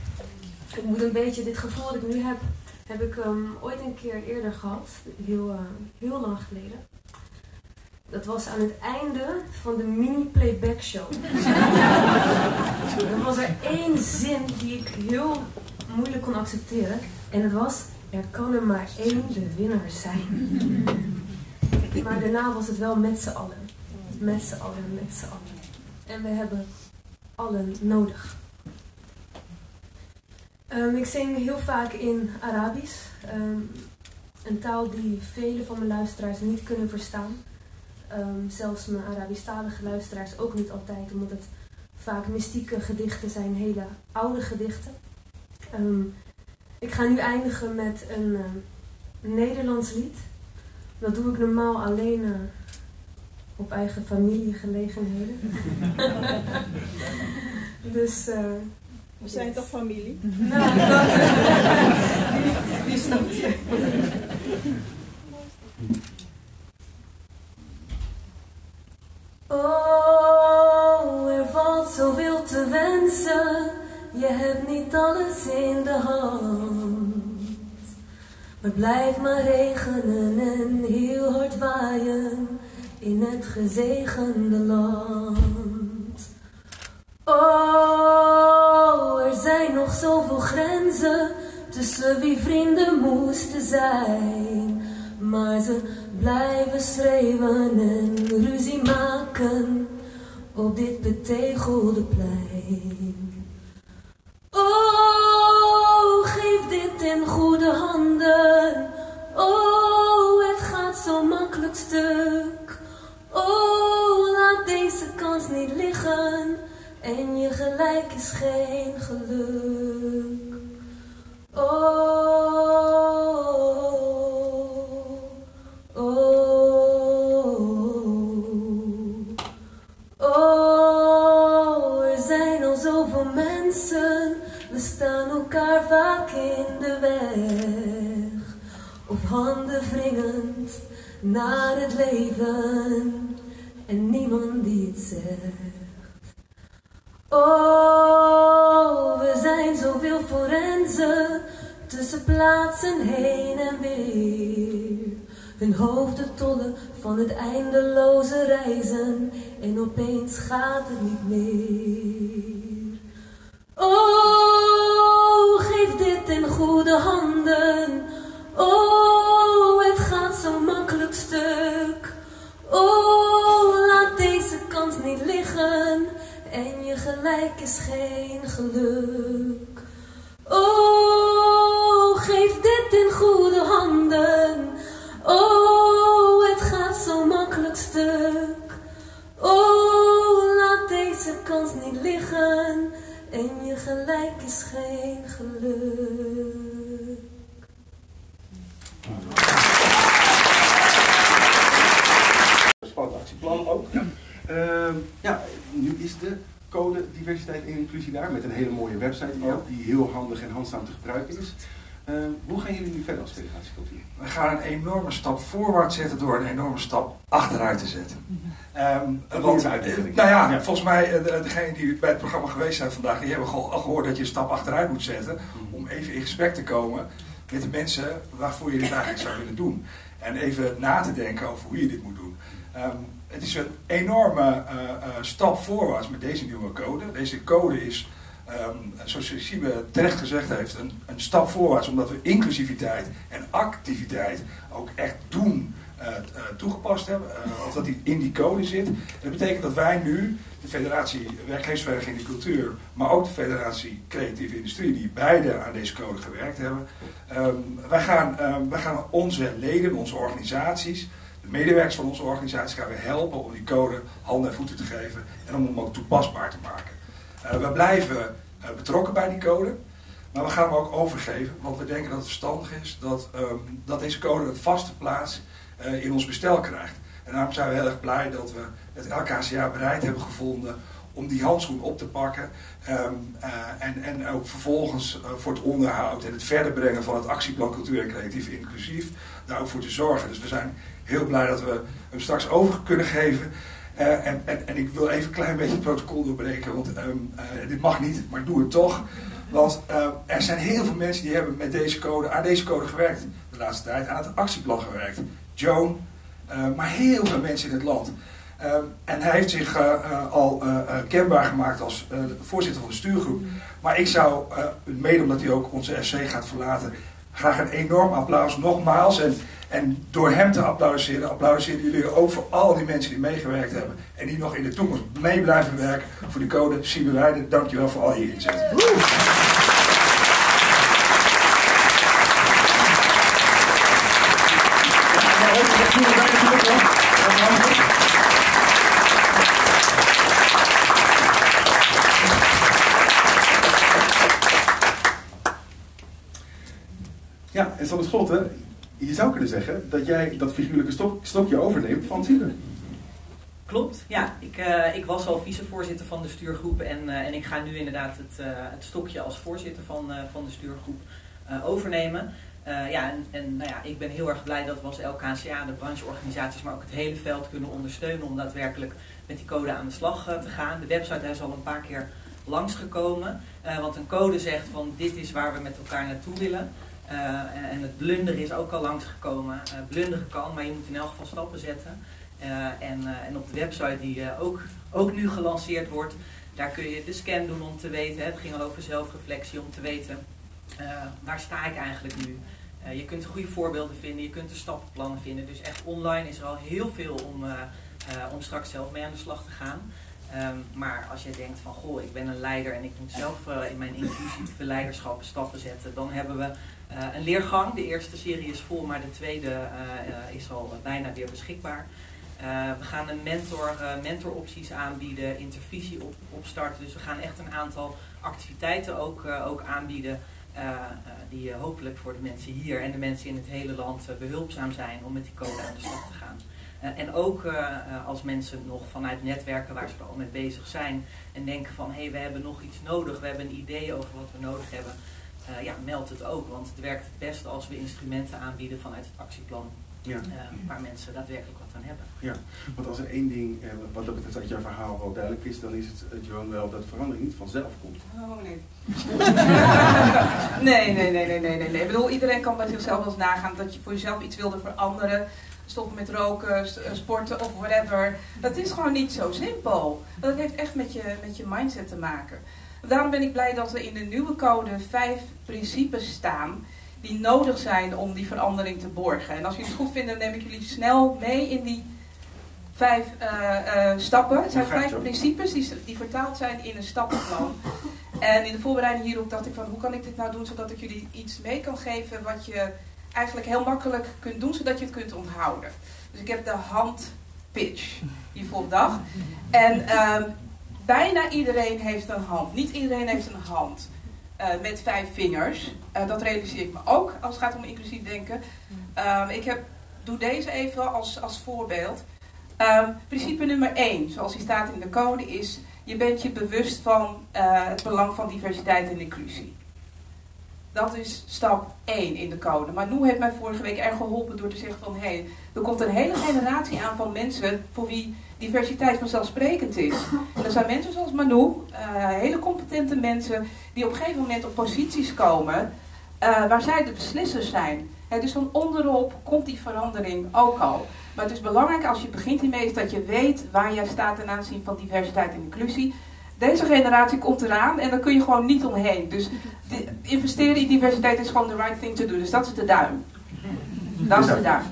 Ik moet een beetje dit gevoel dat ik nu heb, heb ik ehm, ooit een keer eerder gehad, heel, eh, heel lang geleden. Dat was aan het einde van de mini-playback show. er was er één zin die ik heel moeilijk kon accepteren. En het was, er kan er maar één de winnaar zijn. Maar daarna was het wel met z'n allen. Met z'n allen, met z'n allen. En we hebben allen nodig. Ehm, ik zing heel vaak in Arabisch. Ehm, een taal die vele van mijn luisteraars niet kunnen verstaan. Ehm, zelfs mijn Arabisch-talige luisteraars ook niet altijd, omdat het vaak mystieke gedichten zijn, hele oude gedichten. Ik ga nu eindigen met een Nederlands lied. Dat doe ik normaal alleen eh, op eigen familiegelegenheden. dus. eh, We zijn toch familie? nou, dat. die, die snapt je. Oh, er valt zoveel te wensen. Je hebt niet alles in de hand. Maar het blijft maar regenen en heel hard waaien in het gezegende land. Oh, er zijn nog zoveel grenzen tussen wie vrienden moesten zijn. Maar ze blijven schreeuwen en ruzie maken op dit betegelde plein. Oh, in goede handen. Oh, het gaat zo makkelijk stuk. Oh, laat deze kans niet liggen. En je gelijk is geen geluk. Oh, naar het leven en niemand die het zegt. Oh, we zijn zoveel forensen tussen plaatsen heen en weer. Hun hoofden tollen van het eindeloze reizen en opeens gaat het niet meer. Is. Ehm, hoe gaan jullie nu verder als federatiecultuur? We gaan een enorme stap voorwaarts zetten door een enorme stap achteruit te zetten. Um, Dat want, uitdaging. nou ja, Ja. volgens mij, eh, de- degenen die bij het programma geweest zijn vandaag, die hebben al gehoord dat je een stap achteruit moet zetten om even in gesprek te komen met de mensen waarvoor je dit eigenlijk zou willen doen. En even na te denken over hoe je dit moet doen. Ehm, het is een enorme eh, eh, stap voorwaarts met deze nieuwe code. Deze code is, ehm, zoals Siebe terecht gezegd heeft, een, een stap voorwaarts omdat we inclusiviteit en activiteit ook echt doen eh, eh, toegepast hebben, eh, of dat die in die code zit. Dat betekent dat wij nu, de Federatie Werkgeversvereniging in de Cultuur, maar ook de Federatie Creatieve Industrie, die beide aan deze code gewerkt hebben, ehm, wij, gaan, ehm, wij gaan onze leden, onze organisaties, de medewerkers van onze organisaties gaan we helpen om die code handen en voeten te geven en om hem ook toepasbaar te maken. Eh, we blijven eh, betrokken bij die code, maar we gaan hem ook overgeven, want we denken dat het verstandig is dat, ehm, dat deze code een vaste plaats eh, in ons bestel krijgt. En daarom zijn we heel erg blij dat we het LKCA bereid hebben gevonden om die handschoen op te pakken. ehm, eh, en, en ook vervolgens voor het onderhoud en het verder brengen van het actieplan Cultuur en Creatief Inclusief daar ook voor te zorgen. Dus we zijn heel blij dat we hem straks over kunnen geven. Eh, en, en, en ik wil even een klein beetje het protocol doorbreken, want ehm, eh, dit mag niet, maar doe het toch. Want eh, er zijn heel veel mensen die hebben met deze code, aan deze code gewerkt de laatste tijd, aan het actieplan gewerkt. Joan, eh, maar heel veel mensen in het land. Ehm, en hij heeft zich al kenbaar gemaakt als voorzitter van de stuurgroep. Maar ik zou, mede omdat hij ook onze FC gaat verlaten, graag een enorm applaus nogmaals. En, en door hem te applaudisseren, applaudisseren jullie ook voor al die mensen die meegewerkt hebben. En die nog in de toekomst mee blijven werken voor de code Siebe Weide. Dankjewel voor al je inzet. Ja, en Sanne Scholte, je zou kunnen zeggen dat jij dat figuurlijke stok, stokje overneemt van Siebe. Klopt, ja. Ik, eh, ik was al vicevoorzitter van de stuurgroep en, eh, en ik ga nu inderdaad het, eh, het stokje als voorzitter van, van de stuurgroep overnemen. Ja, en, en nou ja, ik ben heel erg blij dat we als LKCA, de brancheorganisaties, maar ook het hele veld kunnen ondersteunen om daadwerkelijk met die code aan de slag te gaan. De website is al een paar keer langsgekomen, want een code zegt van dit is waar we met elkaar naartoe willen. Eh, en het blunderen is ook al langsgekomen. Eh blunderen kan, maar je moet in elk geval stappen zetten. Eh, en, en op de website die ook, ook nu gelanceerd wordt, daar kun je de scan doen om te weten. Hè, het ging al over zelfreflectie om te weten waar sta ik eigenlijk nu. Je kunt goede voorbeelden vinden, je kunt er stappenplannen vinden. Dus echt online is er al heel veel om, om straks zelf mee aan de slag te gaan. Ehm, maar als je denkt van goh, ik ben een leider en ik moet zelf in mijn inclusieve leiderschap stappen zetten, dan hebben we eh, een leergang. De eerste serie is vol, maar de tweede eh, eh, is al bijna weer beschikbaar. We gaan een mentor, mentoropties aanbieden, intervisie op, opstarten. Dus we gaan echt een aantal activiteiten ook, ook aanbieden. die hopelijk voor de mensen hier en de mensen in het hele land eh, behulpzaam zijn om met die code aan de slag te gaan. En ook als mensen nog vanuit netwerken waar ze al mee bezig zijn en denken van hé, hey, we hebben nog iets nodig, we hebben een idee over wat we nodig hebben. Eh, ja, meld het ook, want het werkt het beste als we instrumenten aanbieden vanuit het actieplan. Ja. eh, waar mensen daadwerkelijk wat aan hebben. Ja, want als er één ding, eh, wat dat betreft uit jouw verhaal wel duidelijk is, dan is het, eh, Joan, wel dat verandering niet vanzelf komt. Oh nee. nee, nee, nee, nee, nee, nee, nee. Ik bedoel, iedereen kan bij zichzelf wel eens nagaan dat je voor jezelf iets wilde veranderen. Stoppen met roken, st- eh, sporten of whatever. Dat is gewoon niet zo simpel. Dat heeft echt met je, met je mindset te maken. Daarom ben ik blij dat er in de nieuwe code vijf principes staan die nodig zijn om die verandering te borgen. En als jullie het goed vinden, neem ik jullie snel mee in die vijf eh, eh, stappen. Het zijn vijf principes die, die vertaald zijn in een stappenplan. En in de voorbereiding hierop dacht ik van hoe kan ik dit nou doen zodat ik jullie iets mee kan geven wat je eigenlijk heel makkelijk kunt doen zodat je het kunt onthouden. Dus ik heb de handpitch hier voor op dag. En ehm, bijna iedereen heeft een hand. Niet iedereen heeft een hand eh, met vijf vingers. Eh, dat realiseer ik me ook als het gaat om inclusief denken. Ehm, ik heb, doe deze even als, als voorbeeld. Ehm, principe nummer 1, zoals die staat in de code, is: je bent je bewust van eh, het belang van diversiteit en inclusie. Dat is stap 1 in de code. Maar Noe heeft mij vorige week erg geholpen door te zeggen van... hé, hey, er komt een hele generatie aan van mensen voor wie diversiteit vanzelfsprekend is. Er zijn mensen zoals Manu, eh, hele competente mensen... die op een gegeven moment op posities komen eh, waar zij de beslissers zijn. Dus van onderop komt die verandering ook al. Maar het is belangrijk als je begint hiermee is dat je weet waar jij staat ten aanzien van diversiteit en inclusie. Deze generatie komt eraan en daar kun je gewoon niet omheen. Dus investeren in diversiteit is gewoon the right thing to do. Dus dat is de duim. Dat is de duim.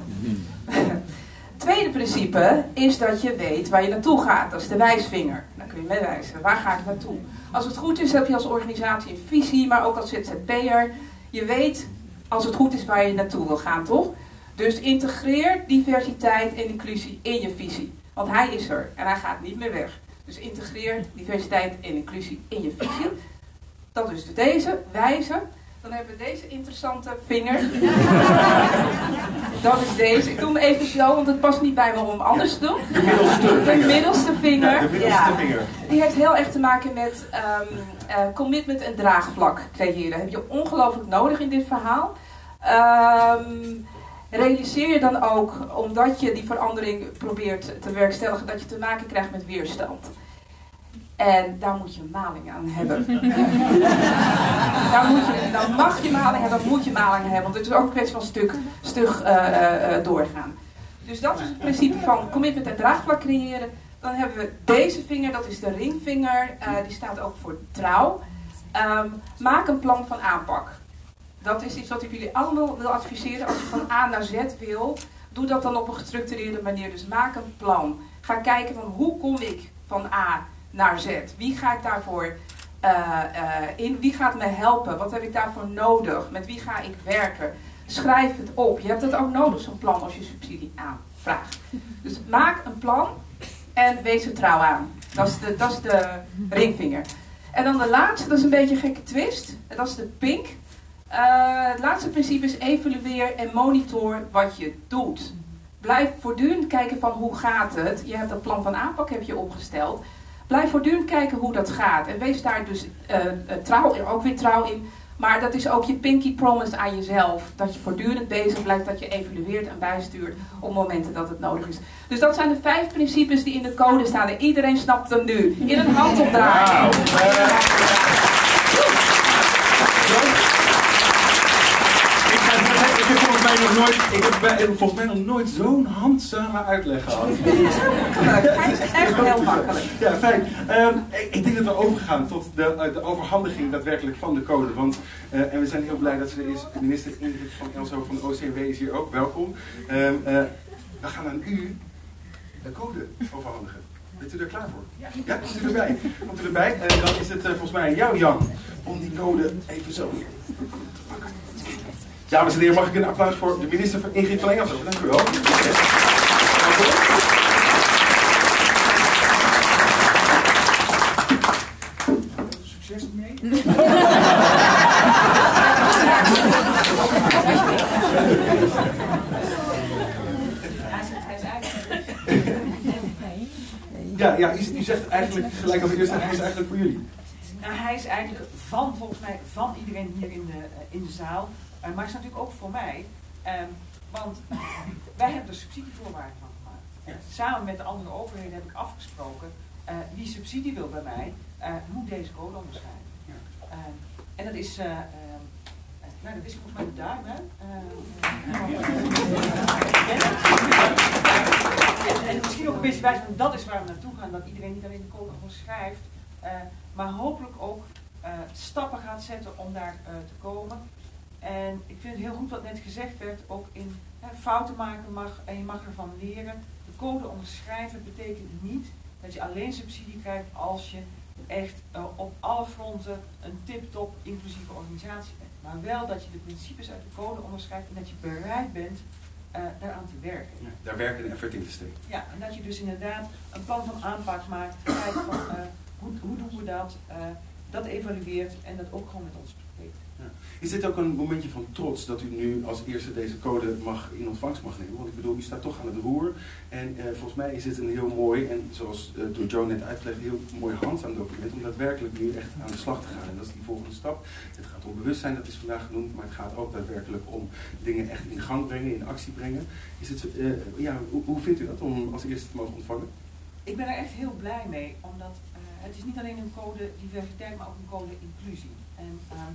Tweede principe is dat je weet waar je naartoe gaat. Dat is de wijsvinger. Dan kun je mee wijzen. Waar ga ik naartoe? Als het goed is heb je als organisatie een visie, maar ook als ZZP'er. Je weet als het goed is waar je naartoe wil gaan, toch? Dus integreer diversiteit en inclusie in je visie. Want hij is er en hij gaat niet meer weg. Dus integreer diversiteit en inclusie in je visie. Dat is dus deze, wijzen. Dan hebben we deze interessante vinger. Dat is deze. Ik doe hem even zo, want het past niet bij me om hem anders te doen. De middelste De vinger. middelste vinger. Ja, de middelste vinger. Die heeft heel erg te maken met ehm, eh, commitment en draagvlak creëren. Dat heb je ongelooflijk nodig in dit verhaal. Ehm, realiseer je dan ook, omdat je die verandering probeert te werkstelligen, dat je te maken krijgt met weerstand. En daar moet je maling aan hebben. daar moet je, dan mag je maling hebben, dan moet je maling hebben. Want het is ook een kwestie van stuk, stug eh, eh, eh, doorgaan. Dus dat is het principe van commitment en draagvlak creëren. Dan hebben we deze vinger, dat is de ringvinger. eh, die staat ook voor trouw. Ehm, maak een plan van aanpak. Dat is iets wat ik jullie allemaal wil adviseren. Als je van A naar Z wil, doe dat dan op een gestructureerde manier. Dus maak een plan. Ga kijken van hoe kom ik van A naar Z? Wie ga ik daarvoor eh, eh, in? Wie gaat me helpen? Wat heb ik daarvoor nodig? Met wie ga ik werken? Schrijf het op. Je hebt het ook nodig, zo'n plan, als je subsidie aanvraagt. Dus maak een plan en wees er trouw aan. Dat is de, dat is de ringvinger. En dan de laatste, dat is een beetje een gekke twist. Dat is de pink. Eh, het laatste principe is evalueer en monitor wat je doet. Blijf voortdurend kijken van hoe gaat het. Je hebt dat plan van aanpak heb je opgesteld. Blijf voortdurend kijken hoe dat gaat. En wees daar dus eh, trouw, ook weer trouw in. Maar dat is ook je pinky promise aan jezelf. Dat je voortdurend bezig blijft, dat je evalueert en bijstuurt op momenten dat het nodig is. Dus dat zijn de vijf principes die in de code staan. En iedereen snapt hem nu. In een handopdraai. Ik ga het zeggen, ik heb volgens mij nog nooit, ik heb bij- volgens mij nog nooit zo'n handzame uitleg gehad. Hij is echt heel makkelijk. Ja, fijn. Ik, denk dat we overgaan tot de, eh, de overhandiging daadwerkelijk van de code. Want, eh, en we zijn heel blij dat ze er is. Minister Ingrid van Elso van de OCW is hier ook. Welkom. Ehm, eh, we gaan aan u de code overhandigen. Bent u er klaar voor? Ja, komt u erbij. Komt u erbij. En dan is het volgens mij aan jou, Jan, om die code even zo te pakken. Dames en heren, mag ik een applaus voor de minister van Ingrid van Engels? Dank u wel. Succes ermee. Ja, ja u, u zegt eigenlijk gelijk als eerste, hij is eigenlijk voor jullie. Nou, hij is eigenlijk van, volgens mij, van iedereen hier in de, eh, in de zaal. Eh, maar hij is natuurlijk ook voor mij. Ehm, want wij hebben er subsidievoorwaarden van gemaakt. Samen met de andere overheden heb ik afgesproken. eh, wie subsidie wil bij mij, eh, moet deze code onderschrijven. Ehm, en dat is, eh, ehm, eh, nou, dat is volgens mij de duim, hè? En, en misschien ook een beetje wijs, want dat is waar we naartoe gaan. Dat iedereen niet alleen de code onderschrijft, maar hopelijk ook stappen gaat zetten om daar te komen. En ik vind het heel goed wat net gezegd werd, ook in hè, fouten maken mag en je mag ervan leren. code onderschrijven betekent niet dat je alleen subsidie krijgt als je echt eh, op alle fronten een tip-top inclusieve organisatie bent. Maar wel dat je de principes uit de code onderschrijft en dat je bereid bent uh, daaraan te werken. Ja, daar werken en effort in te steken. Ja, en dat je dus inderdaad een plan van aanpak maakt, kijkt van uh, hoe, hoe doen we dat, dat evalueert en dat ook gewoon met ons. Is dit ook een momentje van trots dat u nu als eerste deze code mag, in ontvangst mag nemen? Want ik bedoel, u staat toch aan het roer. En eh, volgens mij is dit een heel mooi, en zoals uh, door Joe net uitgelegd, heel mooi handzaam document om daadwerkelijk nu echt aan de slag te gaan. En dat is die volgende stap. Het gaat om bewustzijn, dat is vandaag genoemd, maar het gaat ook daadwerkelijk om dingen echt in gang brengen, in actie brengen. Is het, uh, ja, hoe, vindt u dat om als eerste te mogen ontvangen? Ik ben er echt heel blij mee, omdat het is niet alleen een code diversiteit, maar ook een code inclusie. En ehm,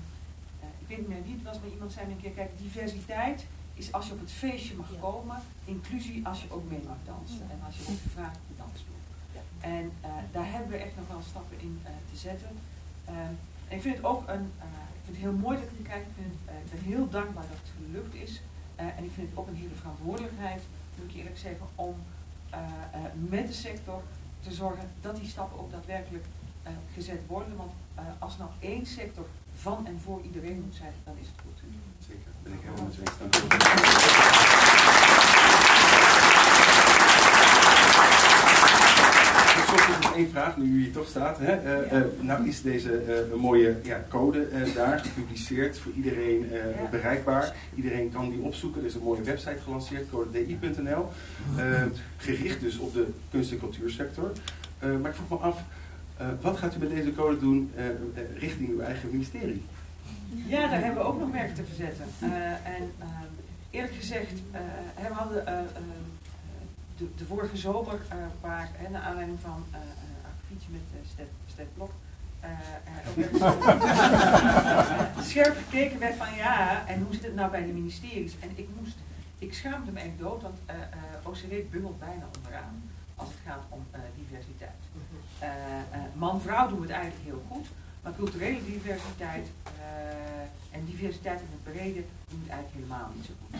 niet meer wie het was, maar iemand zei een keer, kijk, diversiteit is als je op het feestje mag komen, inclusie als je ook mee mag dansen en als je wordt gevraagd op de dansvloer. En uh, daar hebben we echt nog wel stappen in uh, te zetten. En ik vind het ook een, ik vind het heel mooi dat ik krijg, ik, vind het, ik ben heel dankbaar dat het gelukt is. en ik vind het ook een hele verantwoordelijkheid, moet ik eerlijk zeggen, om met de sector te zorgen dat die stappen ook daadwerkelijk gezet worden. Want als nou één sector van en voor iedereen moet zijn, dan is het goed. Zeker, ben ik helemaal met. Dank u één vraag, nu u hier toch staat. Hè? Uh, uh, nou is deze uh, mooie ja, code daar gepubliceerd, voor iedereen ja. bereikbaar. Iedereen kan die opzoeken. Er is een mooie website gelanceerd, codedi.nl. gericht dus op de kunst- en cultuursector. maar ik vroeg me af, uh, wat gaat u met deze code doen uh, richting uw eigen ministerie? Ja, daar hebben we ook nog werk te verzetten. Uh, en eerlijk gezegd, we hadden de, de, vorige zomer, waar, naar aanleiding van een akkefietje met Stef, Stef Blok, scherp gekeken werd van ja, en hoe zit het nou bij de ministeries? En ik moest, ik schaamde me echt dood, want OCW bungelt bijna onderaan als het gaat om diversiteit. Uh, uh, Man-vrouw doen het eigenlijk heel goed, maar culturele diversiteit en diversiteit in het brede doen het eigenlijk helemaal niet zo goed.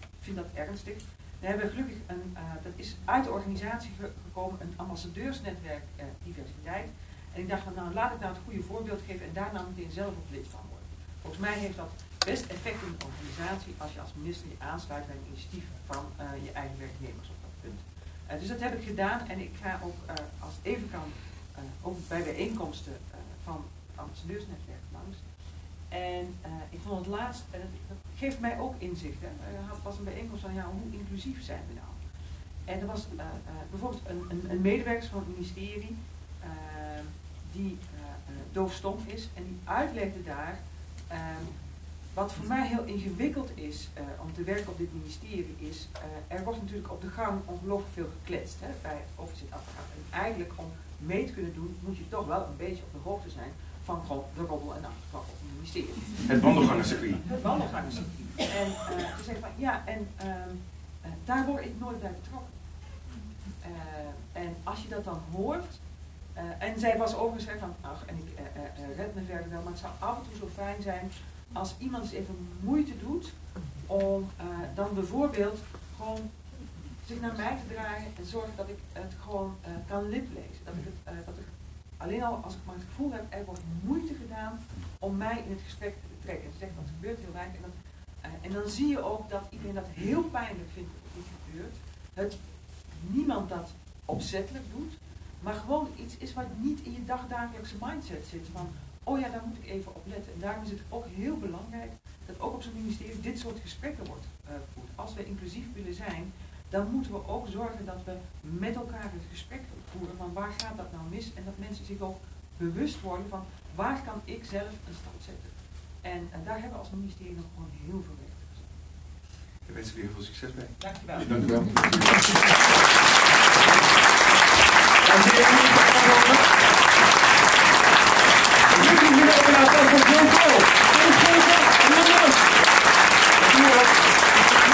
Ik vind dat ernstig. We hebben gelukkig een, dat is uit de organisatie gekomen, een ambassadeursnetwerk diversiteit. En ik dacht van nou laat ik nou het goede voorbeeld geven en daar nou meteen zelf op lid van worden. Volgens mij heeft dat best effect in de organisatie als je als minister je aansluit bij een initiatief van je eigen werknemers. Uh, dus dat heb ik gedaan en ik ga ook uh, als even kan uh, ook bij bijeenkomsten van ambassadeursnetwerk langs. En ik vond het laatst, dat, geeft mij ook inzichten. Er had pas een bijeenkomst van ja, hoe inclusief zijn we nou? En er was bijvoorbeeld een, een, een, medewerker van het ministerie die doofstom is en die uitlegde daar wat voor mij heel ingewikkeld is uh, om te werken op dit ministerie is, uh, er wordt natuurlijk op de gang ongelooflijk veel gekletst hè, bij officieapparaat. En eigenlijk om mee te kunnen doen, moet je toch wel een beetje op de hoogte zijn van gewoon de robbel en achterklap op het ministerie. Het wandelgangencircuit. Het wandelgangencircuit. En uh, ze zeggen van ja, en ehm, daar word ik nooit bij betrokken. en als je dat dan hoort, en zij was overigens van, ach, en ik red me verder wel, maar het zou af en toe zo fijn zijn als iemand eens even moeite doet om uh, dan bijvoorbeeld gewoon zich naar mij te draaien en zorgen dat ik het gewoon uh, kan liplezen. Dat ik het, uh, dat ik alleen al als ik maar het gevoel heb, er wordt moeite gedaan om mij in het gesprek te betrekken. Ze zegt dat gebeurt heel weinig. En dan, en dan zie je ook dat iedereen dat heel pijnlijk vindt het niet gebeurt. Het, niemand dat opzettelijk doet, maar gewoon iets is wat niet in je dagdagelijkse mindset zit. Van, oh ja, daar moet ik even op letten. En daarom is het ook heel belangrijk dat ook op zo'n ministerie dit soort gesprekken wordt uh, gevoerd. Als we inclusief willen zijn, dan moeten we ook zorgen dat we met elkaar het gesprek voeren van waar gaat dat nou mis en dat mensen zich ook bewust worden van waar kan ik zelf een stap zetten. En, en daar hebben we als ministerie nog gewoon heel veel werk te doen. Ik wens jullie heel veel succes mee. Dankjewel. Dankjewel. Dankjewel. You know what I'm?